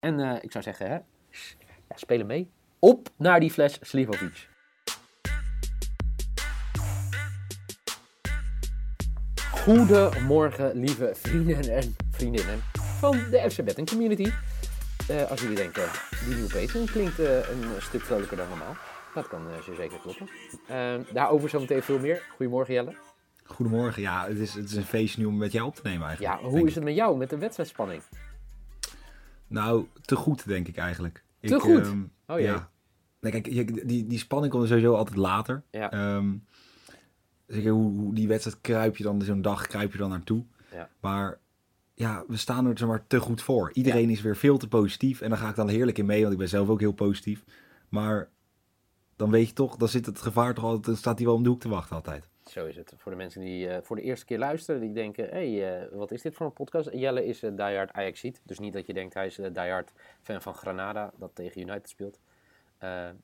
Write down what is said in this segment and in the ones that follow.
En eh, ik zou zeggen, hè, ja, spelen mee. Op naar die fles Slivovic. Goedemorgen, lieve vrienden en vriendinnen van de FC Betting Community. Eh, als jullie denken, die nieuwe Peter klinkt eh, een stuk vrolijker dan normaal. Dat kan uh, zo zeker kloppen. daarover zometeen veel meer. Goedemorgen Jelle. Goedemorgen, ja, het is, het is een feestje nu om met jou op te nemen eigenlijk. Ja, hoe is het met jou, met de wedstrijdspanning? Nou, te goed denk ik eigenlijk. Te ik, goed? Um, oh ja. ja. Nee, kijk, die, die spanning komt er sowieso altijd later. Ja. Um, zeker hoe, hoe, die wedstrijd kruip je dan, zo'n dag kruip je dan naartoe. Ja. Maar ja, we staan er zomaar te goed voor. Iedereen Ja. is weer veel te positief. En daar ga ik dan heerlijk in mee, want ik ben zelf ook heel positief. Maar dan weet je toch, dan zit het gevaar toch altijd, dan staat hij wel om de hoek te wachten altijd. Zo is het. Voor de mensen die eh, voor de eerste keer luisteren, die denken, hé, hey, eh, wat is dit voor een podcast? Jelle is uh, diehard Ajaxiet. Dus niet dat je denkt, hij is uh, diehard fan van Granada, dat tegen United speelt.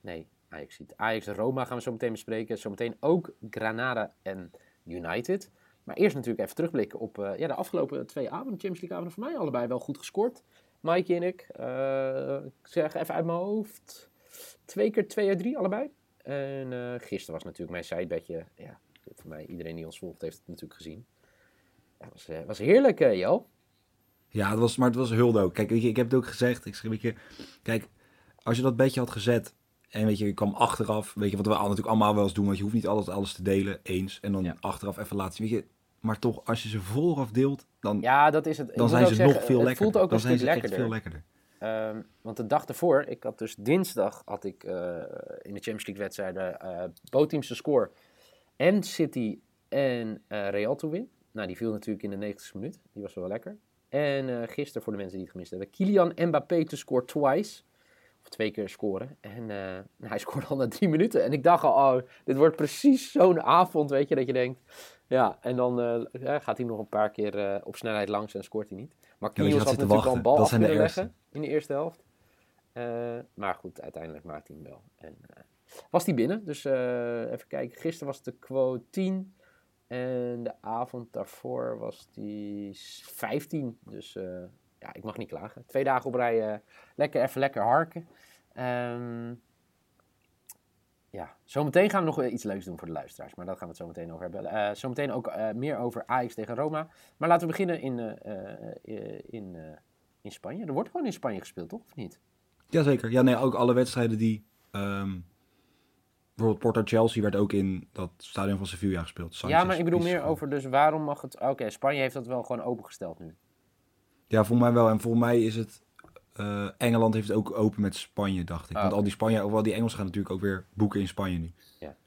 Nee, Ajaxiet. Ajax Roma gaan we zo meteen bespreken. Zometeen ook Granada en United. Maar eerst natuurlijk even terugblikken op ja, de afgelopen twee avonden. Champions League avonden voor mij allebei wel goed gescoord. Mikey en ik. Ik zeg even uit mijn hoofd. Twee keer 2 uit 3 allebei. En uh, gisteren was natuurlijk mijn sidebedje. Ja, voor mij, iedereen die ons volgt heeft het natuurlijk gezien. Ja, was, uh, was heerlijk, uh, Jo. Ja, het was, maar het was hulde ook. Kijk, weet je, ik heb het ook gezegd. Ik schreef, weet je, kijk, als je dat bedje had gezet en weet je, je kwam achteraf, weet je, wat we natuurlijk allemaal wel eens doen, want je hoeft niet alles, alles te delen, eens, en dan Ja. achteraf even laten zien, weet je, maar toch, als je ze vooraf deelt, dan, Ja, dat is het. Dan zijn ze zeggen, nog veel het lekkerder. voelt ook dan zijn ze lekkerder. veel lekkerder. Ehm, want de dag ervoor, ik had dus dinsdag had ik eh, in de Champions League wedstrijden eh bootteamse score en City en eh, Real to win. Nou, die viel natuurlijk in de 90ste minuut. Die was wel lekker. En eh gisteren, voor de mensen die het gemist hebben, Kylian Mbappé to score twice. Of twee keer scoren. En eh, nou, hij scoorde al na drie minuten. En ik dacht al, oh, dit wordt precies zo'n avond, weet je, dat je denkt... Ja, en dan ja, gaat hij nog een paar keer op snelheid langs en scoort hij niet. Maar Kios gaat had natuurlijk al een bal af kunnen leggen in de eerste helft. Maar goed, uiteindelijk maakt hij hem wel. En, was hij binnen. Dus eh, even kijken. Gisteren was de quote 10. En de avond daarvoor was die 15. Dus eh, ja, ik mag niet klagen. Twee dagen op rij eh, lekker, even lekker harken. Ehm, ja, zometeen gaan we nog iets leuks doen voor de luisteraars. Maar daar gaan we het zo meteen over hebben. Zometeen ook meer over Ajax tegen Roma. Maar laten we beginnen in, in, in Spanje. Er wordt gewoon in Spanje gespeeld, toch? Of niet? Jazeker. Ja, nee, ook alle wedstrijden die, ehm, bijvoorbeeld Porto-Chelsea werd ook in dat stadion van Sevilla gespeeld. ja, maar ik bedoel meer over, dus waarom mag het... Oké, Spanje heeft dat wel gewoon opengesteld nu. Ja, voor mij wel. En voor mij is het. eh, Engeland heeft het ook open met Spanje, dacht ik. Ah, Want al die Spanje, of al die Engelsen gaan natuurlijk ook weer boeken in Spanje nu.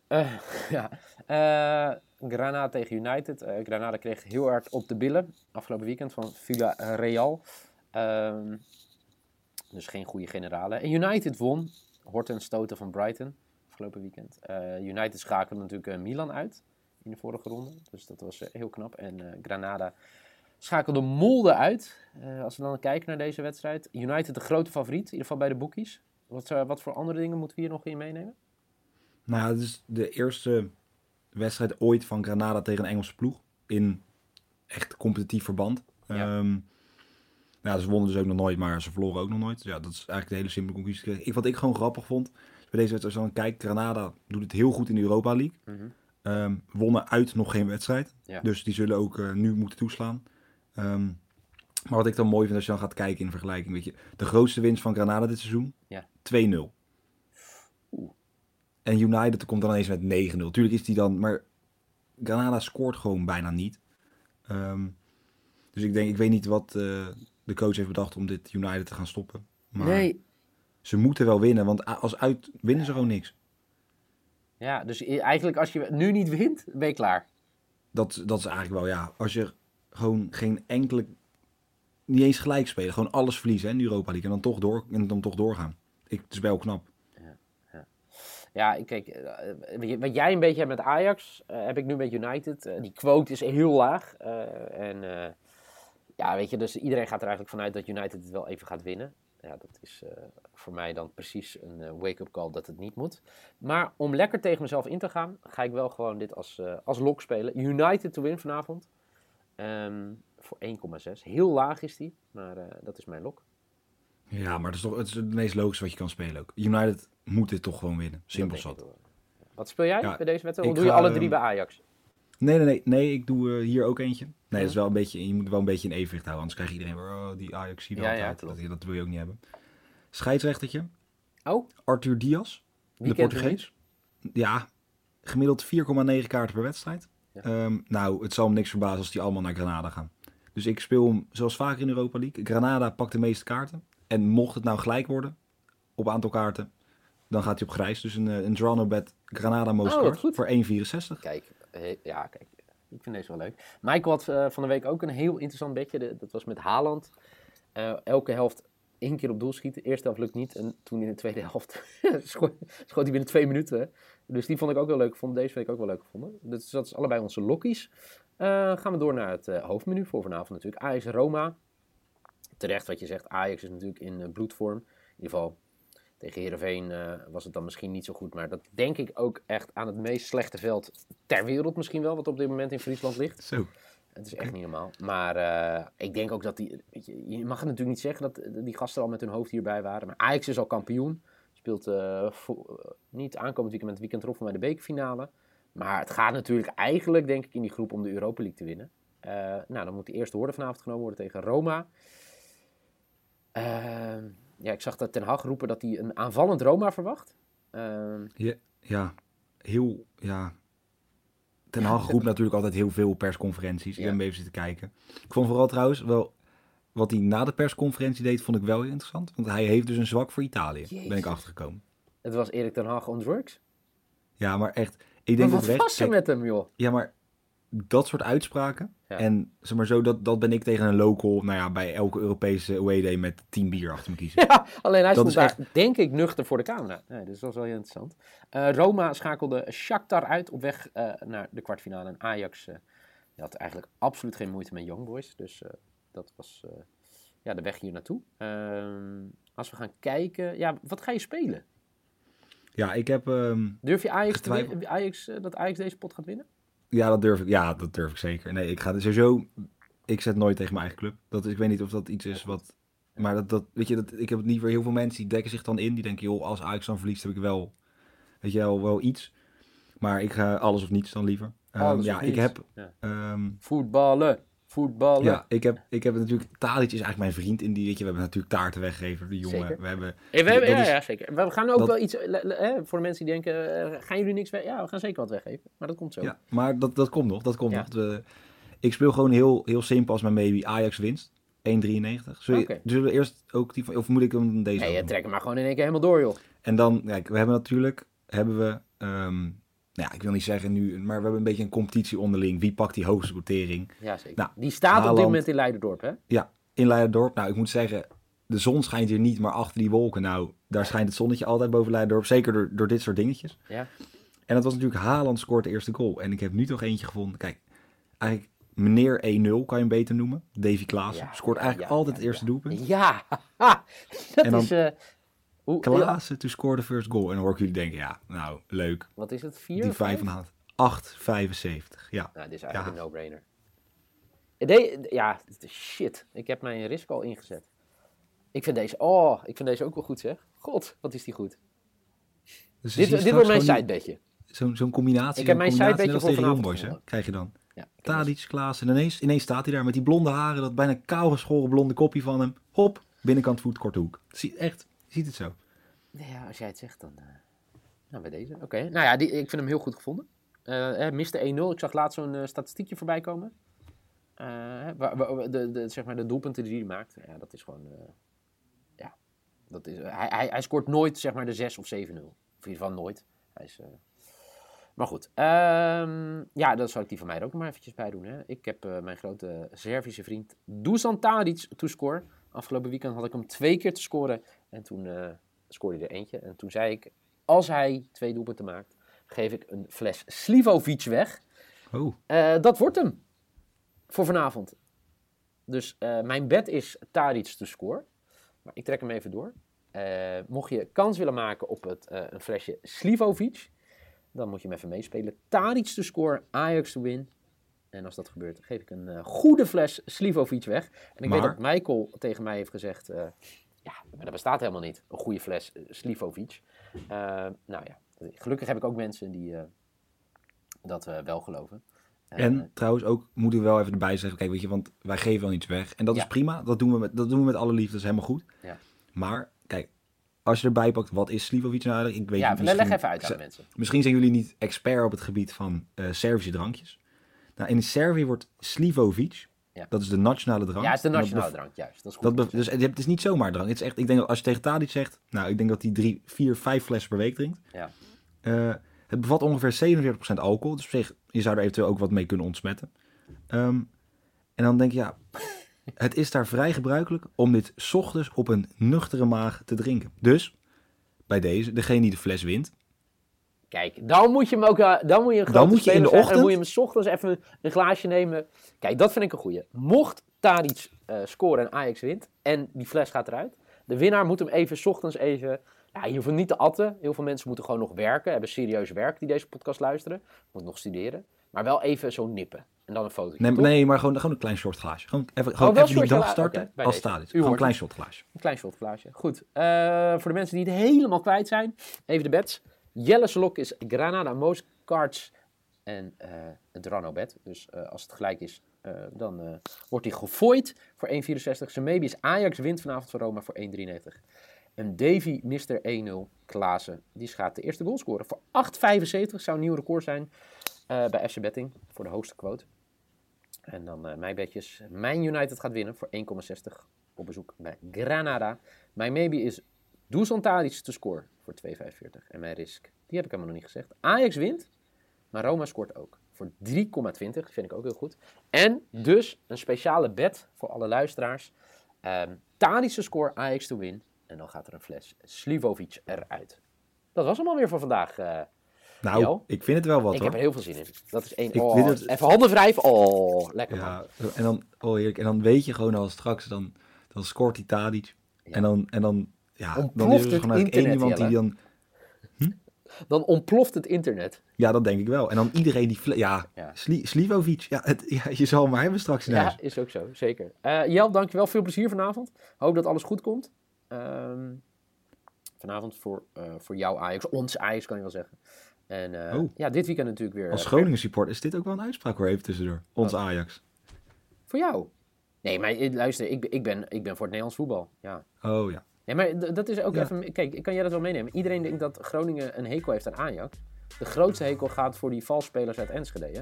Eh, ja. Eh, Granada tegen United. Granada kreeg heel hard op de billen afgelopen weekend van Villarreal. Ehm dus geen goede generale. En United won. Horten en stoten van Brighton afgelopen weekend. Eh, United schakelde natuurlijk eh, Milan uit in de vorige ronde. Dus dat was eh, heel knap. En Granada schakelde Molde uit. Als we dan kijken naar deze wedstrijd. United de grote favoriet, in ieder geval bij de bookies. Wat, wat voor andere dingen moeten we hier nog in meenemen? Nou het is de eerste wedstrijd ooit van Granada tegen een Engelse ploeg. In echt competitief verband. Ja. Ja, ze wonnen dus ook nog nooit, maar ze verloren ook nog nooit. Dus ja, dat is eigenlijk de hele simpele conclusie. Ik, wat ik gewoon grappig vond, bij deze wedstrijd, als je dan kijkt, Granada doet het heel goed in de Europa League. Mhm. Ehm, wonnen uit nog geen wedstrijd. Ja. Dus die zullen ook eh, nu moeten toeslaan. Ehm, maar wat ik dan mooi vind als je dan gaat kijken in vergelijking. Weet je, de grootste winst van Granada dit seizoen? Ja. 2-0. Oeh. En United komt dan ineens met 9-0. Tuurlijk is die dan... Maar Granada scoort gewoon bijna niet. Ehm, dus ik denk, ik weet niet wat eh, de coach heeft bedacht om dit United te gaan stoppen. Maar Nee, ze moeten wel winnen, want als uit winnen ze gewoon niks. Ja, dus eigenlijk als je nu niet wint, ben je klaar. Dat, dat is eigenlijk wel, ja. Als je gewoon geen enkele niet eens gelijk spelen. Gewoon alles verliezen hè, in Europa League. En dan toch, door, en dan toch doorgaan. Ik, het is wel knap. Ja, kijk, eh, wat jij een beetje hebt met Ajax, eh, heb ik nu met United. Eh, die quote is heel laag. en ja, weet je, dus iedereen gaat er eigenlijk vanuit dat United het wel even gaat winnen. Ja, dat is eh, voor mij dan precies een eh, wake-up call dat het niet moet. Maar om lekker tegen mezelf in te gaan, ga ik wel gewoon dit als, eh, als lok spelen. United to win vanavond. Ehm, voor 1,6. Heel laag is die, maar dat is mijn lok. Ja, maar het is toch het, is het meest logische wat je kan spelen ook. United moet dit toch gewoon winnen. Simpel Dat zat. Wat speel jij Ja, bij deze wedstrijd? Of ik doe je alle drie ehm, bij Ajax? Nee, nee, nee. Nee, ik doe eh, hier ook eentje. Nee, Ja. dat is wel een beetje, je moet wel een beetje in evenwicht houden. Anders krijg je iedereen weer, oh, die Ajax Ja, altijd. dat, dat wil je ook niet hebben. Scheidsrechtertje. Oh, Arthur Diaz, wie de Portugees. Ja, gemiddeld 4,9 kaarten per wedstrijd. Ehm, nou, het zal me niks verbazen als die allemaal naar Granada gaan. Dus ik speel hem zoals vaker in Europa League. Granada pakt de meeste kaarten. En mocht het nou gelijk worden, op aantal kaarten, dan gaat hij op grijs. Dus een, eh, een draw no bet Granada most Oh, voor 1,64. Kijk, ja, kijk. Ik vind deze wel leuk. Michael had eh, van de week ook een heel interessant bedje. Dat was met Haaland. Eh, elke helft één keer op doel schieten. Eerste helft lukt niet. En toen in de tweede helft schoot, hij binnen twee minuten. Dus die vond ik ook wel leuk. Vond deze week ook wel leuk gevonden. Dus dat is allebei onze lokkies. Eh, gaan we door naar het hoofdmenu voor vanavond natuurlijk. Ajax Roma. Terecht wat je zegt. Ajax is natuurlijk in bloedvorm. In ieder geval tegen Heerenveen eh, was het dan misschien niet zo goed. Maar dat denk ik ook echt aan het meest slechte veld ter wereld misschien wel. Wat op dit moment in Friesland ligt. Zo. Het is echt niet normaal. Maar eh, ik denk ook dat die... Weet je, je mag het natuurlijk niet zeggen dat eh, die gasten al met hun hoofd hierbij waren. Maar Ajax is al kampioen. Speelt niet aankomend weekend het weekend erop bij de bekerfinale. Maar het gaat natuurlijk eigenlijk, denk ik, in die groep om de Europa League te winnen. Nou, dan moet die eerste hoorde vanavond genomen worden tegen Roma. Ehm, ja, ik zag dat Ten Hag roepen dat hij een aanvallend Roma verwacht. Ehm, Ja, ja, heel, ja. Ten Hag roept natuurlijk altijd heel veel persconferenties. Ik Ja. heb hem even zitten kijken. Ik vond vooral trouwens wel, wat hij na de persconferentie deed, vond ik wel heel interessant. Want hij heeft dus een zwak voor Italië, ben ik achtergekomen. het was Erik Ten Hag on drugs. Ja, maar echt, ik Maar denk wat oprecht, was er met hem, joh? Ja, maar dat soort uitspraken. Ja. En zeg maar zo, dat, dat ben ik tegen een local, nou ja, bij elke Europese away day met 10 bier achter me kiezen. Ja, alleen hij Dat stond is denk ik, nuchter voor de camera. Nee, dus dat was wel heel interessant. Eh, Roma schakelde Shakhtar uit op weg eh, naar de kwartfinale. En Ajax die had eigenlijk absoluut geen moeite met Young Boys. Dus dat was ja, de weg hier naartoe. Ehm, als we gaan kijken, ja, wat ga je spelen? Ja, ik heb, ehm, Durf je Ajax, te Getwijfeld. Ajax dat Ajax deze pot gaat winnen? Ja, dat durf ik, ja, dat durf ik zeker. Nee, ik ga er sowieso, ik zet nooit tegen mijn eigen club. Dat, is- ik weet niet of dat iets is wat Maar dat, dat, weet je, dat, ik heb het niet voor heel veel mensen die dekken zich dan in. Die denken, joh, als Ajax dan verliest, heb ik wel, weet je wel, wel iets. Maar ik ga alles of niets dan liever. Ehm, ja, of ik heb, Ja. ehm, Voetballen, voetballen. ja, ik heb, ik heb natuurlijk, Tadic is eigenlijk mijn vriend in die, weet je, we hebben natuurlijk taarten weggegeven, die jongen. Zeker. We hebben, Eh, we hebben, ja, is- ja, zeker. We gaan ook dat- wel iets, le- le- hè, voor de mensen die denken, eh, gaan jullie niks weg? Ja, we gaan zeker wat weggeven. Maar dat komt zo. ja, maar dat, dat komt nog, dat komt Ja. nog. De, ik speel gewoon heel, heel simpel als mijn baby Ajax winst. 1,93. Zullen, Oké. zullen we eerst ook die van, of moet ik hem deze Nee, je trekt hem maar gewoon in één keer helemaal door, joh. En dan, kijk, we hebben natuurlijk, hebben we, ehm, nou ja, ik wil niet zeggen nu, maar we hebben een beetje een competitie onderling. Wie pakt die hoogste quotering? Ja, zeker. Nou, die staat op dit moment in Leiderdorp, hè? Ja, in Leiderdorp. Nou, ik moet zeggen, de zon schijnt hier niet, maar achter die wolken, nou, daar schijnt het zonnetje altijd boven Leiderdorp. Zeker door, door dit soort dingetjes. Ja. En dat was natuurlijk Haaland scoort de eerste goal. En ik heb nu toch eentje gevonden. Kijk, eigenlijk meneer 1-0 kan je hem beter noemen. Davy Klaassen Ja, scoort eigenlijk ja, altijd het eerste doelpunt. Ja, dat En dan- is... eh hoe, Klaassen to score the first goal. En dan hoor ik jullie denken, ja, nou, leuk. Wat is het? Vier? Die of vijf van de hand. 8,75. Ja. Nou, dit is eigenlijk Ja. een no-brainer. Eh, De- ja, shit. Ik heb mijn risk al ingezet. Ik vind deze... Oh, ik vind deze ook wel goed, zeg. God, wat is die goed. Dus Dit, dit wordt mijn sidebedje. Zo'n zo'n combinatie. Ik heb mijn sidebedje voor Youngboys, hè? Krijg je dan. Ja, Tadic, Klaassen. En ineens, ineens staat hij daar met die blonde haren. Dat bijna kaal geschoren blonde kopje van hem. Hop, binnenkant voet, korte hoek. Zie, echt, je ziet het zo. Ja, als jij het zegt, dan... nou, bij deze. Oké. Nou ja, die, ik vind hem heel goed gevonden. Eh, miste 1-0. Ik zag laatst zo'n statistiekje voorbij komen. De, de, zeg maar de doelpunten die hij maakt. Ja, dat is gewoon... ja, dat is, hij, hij, hij scoort nooit zeg maar de 6 of 7-0. Of in ieder geval nooit. Hij is... Maar goed, ehm, ja, dan zal ik die van mij er ook maar eventjes bij doen. Hè. Ik heb mijn grote Servische vriend Dusan Tadic to score. Afgelopen weekend had ik hem twee keer te scoren en toen eh, scoorde hij er eentje. En toen zei ik, als hij twee doelpunten maakt, geef ik een fles Slivovic weg. Oh, Eh, dat wordt hem voor vanavond. Dus eh, mijn bet is Tadic to score. Maar ik trek hem even door. Mocht je kans willen maken op het, een flesje Slivovic, dan moet je hem even meespelen. Tadic to score, Ajax to win. En als dat gebeurt, geef ik een eh, goede fles Slivovic weg. En ik weet dat Michael tegen mij heeft gezegd, eh, ja, maar dat bestaat helemaal niet, een goede fles eh, Slivovic. Nou ja, gelukkig heb ik ook mensen die dat wel geloven. En trouwens ook, moeten we wel even erbij zeggen, kijk, weet je, want wij geven wel iets weg. En dat Ja. is prima, dat doen, we met, dat doen we met alle liefde, dat is helemaal goed. Ja. Maar, kijk, als je erbij pakt, wat is Slivovic nou eigenlijk? Ik weet ja, niet, leg even uit aan de mensen. Misschien zijn jullie niet expert op het gebied van eh Servische drankjes. Nou, in Servië wordt Slivovic, Ja. dat is de nationale drank. Ja, het is de nationale drank, juist. Dat is goed. Dat dus het is niet zomaar drank. Het is echt, ik denk dat als je tegen Tadic zegt, nou, ik denk dat hij drie, vier, vijf flessen per week drinkt. Ja. Eh, het bevat ongeveer 47% alcohol. Dus op zich, je zou er eventueel ook wat mee kunnen ontsmetten. Ehm, en dan denk je, ja, het is daar vrij gebruikelijk om dit ochtends op een nuchtere maag te drinken. Dus, bij deze, degene die de fles wint, Kijk, dan moet je hem ook, eh, dan moet je een grote moet je in de dan ochtend- moet je hem 's ochtends even een glaasje nemen. Kijk, dat vind ik een goeie. Mocht Tadic eh scoren en Ajax wint en die fles gaat eruit, de winnaar moet hem even 's ochtends even, ja, je hoeft hem niet te atten. Heel veel mensen moeten gewoon nog werken, hebben serieus werk die deze podcast luisteren, moet nog studeren, maar wel even zo nippen en dan een foto. nee, nee maar gewoon, gewoon een klein short glaasje. Gewoon even, gewoon Oh, even die short dag starten als. U Gewoon een klein short glaasje. Een klein shotglaasje. Goed. Eh, voor de mensen die het helemaal kwijt zijn, even de bets. Jelle's lok is Granada Most Cards en eh het. Dus eh, als het gelijk is, eh, dan wordt hij gefooid voor 1,64. Zijn maybe is Ajax wint vanavond van Roma voor 1,93. En Davy Mr. 1-0 Klaassen, die gaat de eerste goal scoren. Voor 8,75 zou een nieuw record zijn bij FC Betting voor de hoogste quote. En dan mijn betjes. Mijn United gaat winnen voor 1,60 op bezoek bij Granada. Mijn maybe is Dusan Tadic te score voor 2,45. En mijn risk, die heb ik helemaal nog niet gezegd. Ajax wint, maar Roma scoort ook. Voor 3,20 vind ik ook heel goed. En dus een speciale bet voor alle luisteraars. Tadic te score, Ajax to win. En dan gaat er een fles Slivovic eruit. Dat was hem alweer voor vandaag. eh. Nou, ik vind het wel wat ik hoor. heb er heel veel zin in. Dat is één. Oh, het- Even handen wrijven. Oh, lekker man. Ja, en dan, oh heerlijk. En dan weet je gewoon al straks, dan, dan scoort die Tadic. Ja. En dan, en dan, ja, dan Ontploft is er het internet, iemand die dan, Dan ontploft het internet. ja, dat denk ik wel. En dan iedereen die, ja, Ja. Sli- Slivovic, ja, het, ja, je zal hem maar hebben straks in huis. Ja, is ook zo, zeker. Eh Jel, dankjewel. Veel plezier vanavond. Hoop dat alles goed komt. Ehm, vanavond voor, eh, voor jou Ajax, ons Ajax kan je wel zeggen. En eh, Oh. ja, dit weekend natuurlijk weer. Als Groningen support is dit ook wel een uitspraak hoor, even tussendoor. Ons Oh. Ajax. Voor jou. Nee, maar luister, ik, ben- ik, ben, ik ben voor het Nederlands voetbal. Ja. Oh ja. Nee, maar dat is ook Ja. even... Kijk, kan jij dat wel meenemen? Iedereen denkt dat Groningen een hekel heeft aan Ajax. De grootste hekel gaat voor die valsspelers uit Enschede, hè?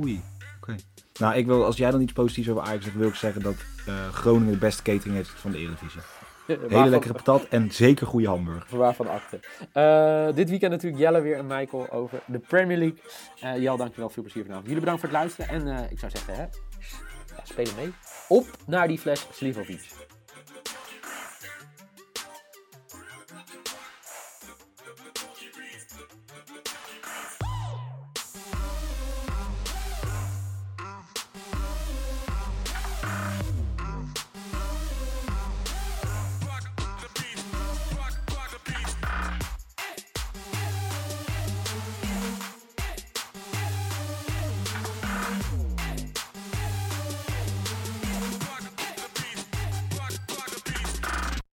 Oei. Oké. Nou, ik wil, als jij dan iets positiefs over Ajax zegt, wil ik zeggen dat eh, Groningen de beste catering heeft van de Eredivisie. Hele lekkere patat en zeker goede hamburger. Waarvan akte. Eh, dit weekend natuurlijk Jelle weer en Michael over de Premier League. Jel, dankjewel. Veel plezier vanavond. Jullie bedankt voor het luisteren. En ik zou zeggen, hè, ja, spelen mee. Op naar die fles Slivovic.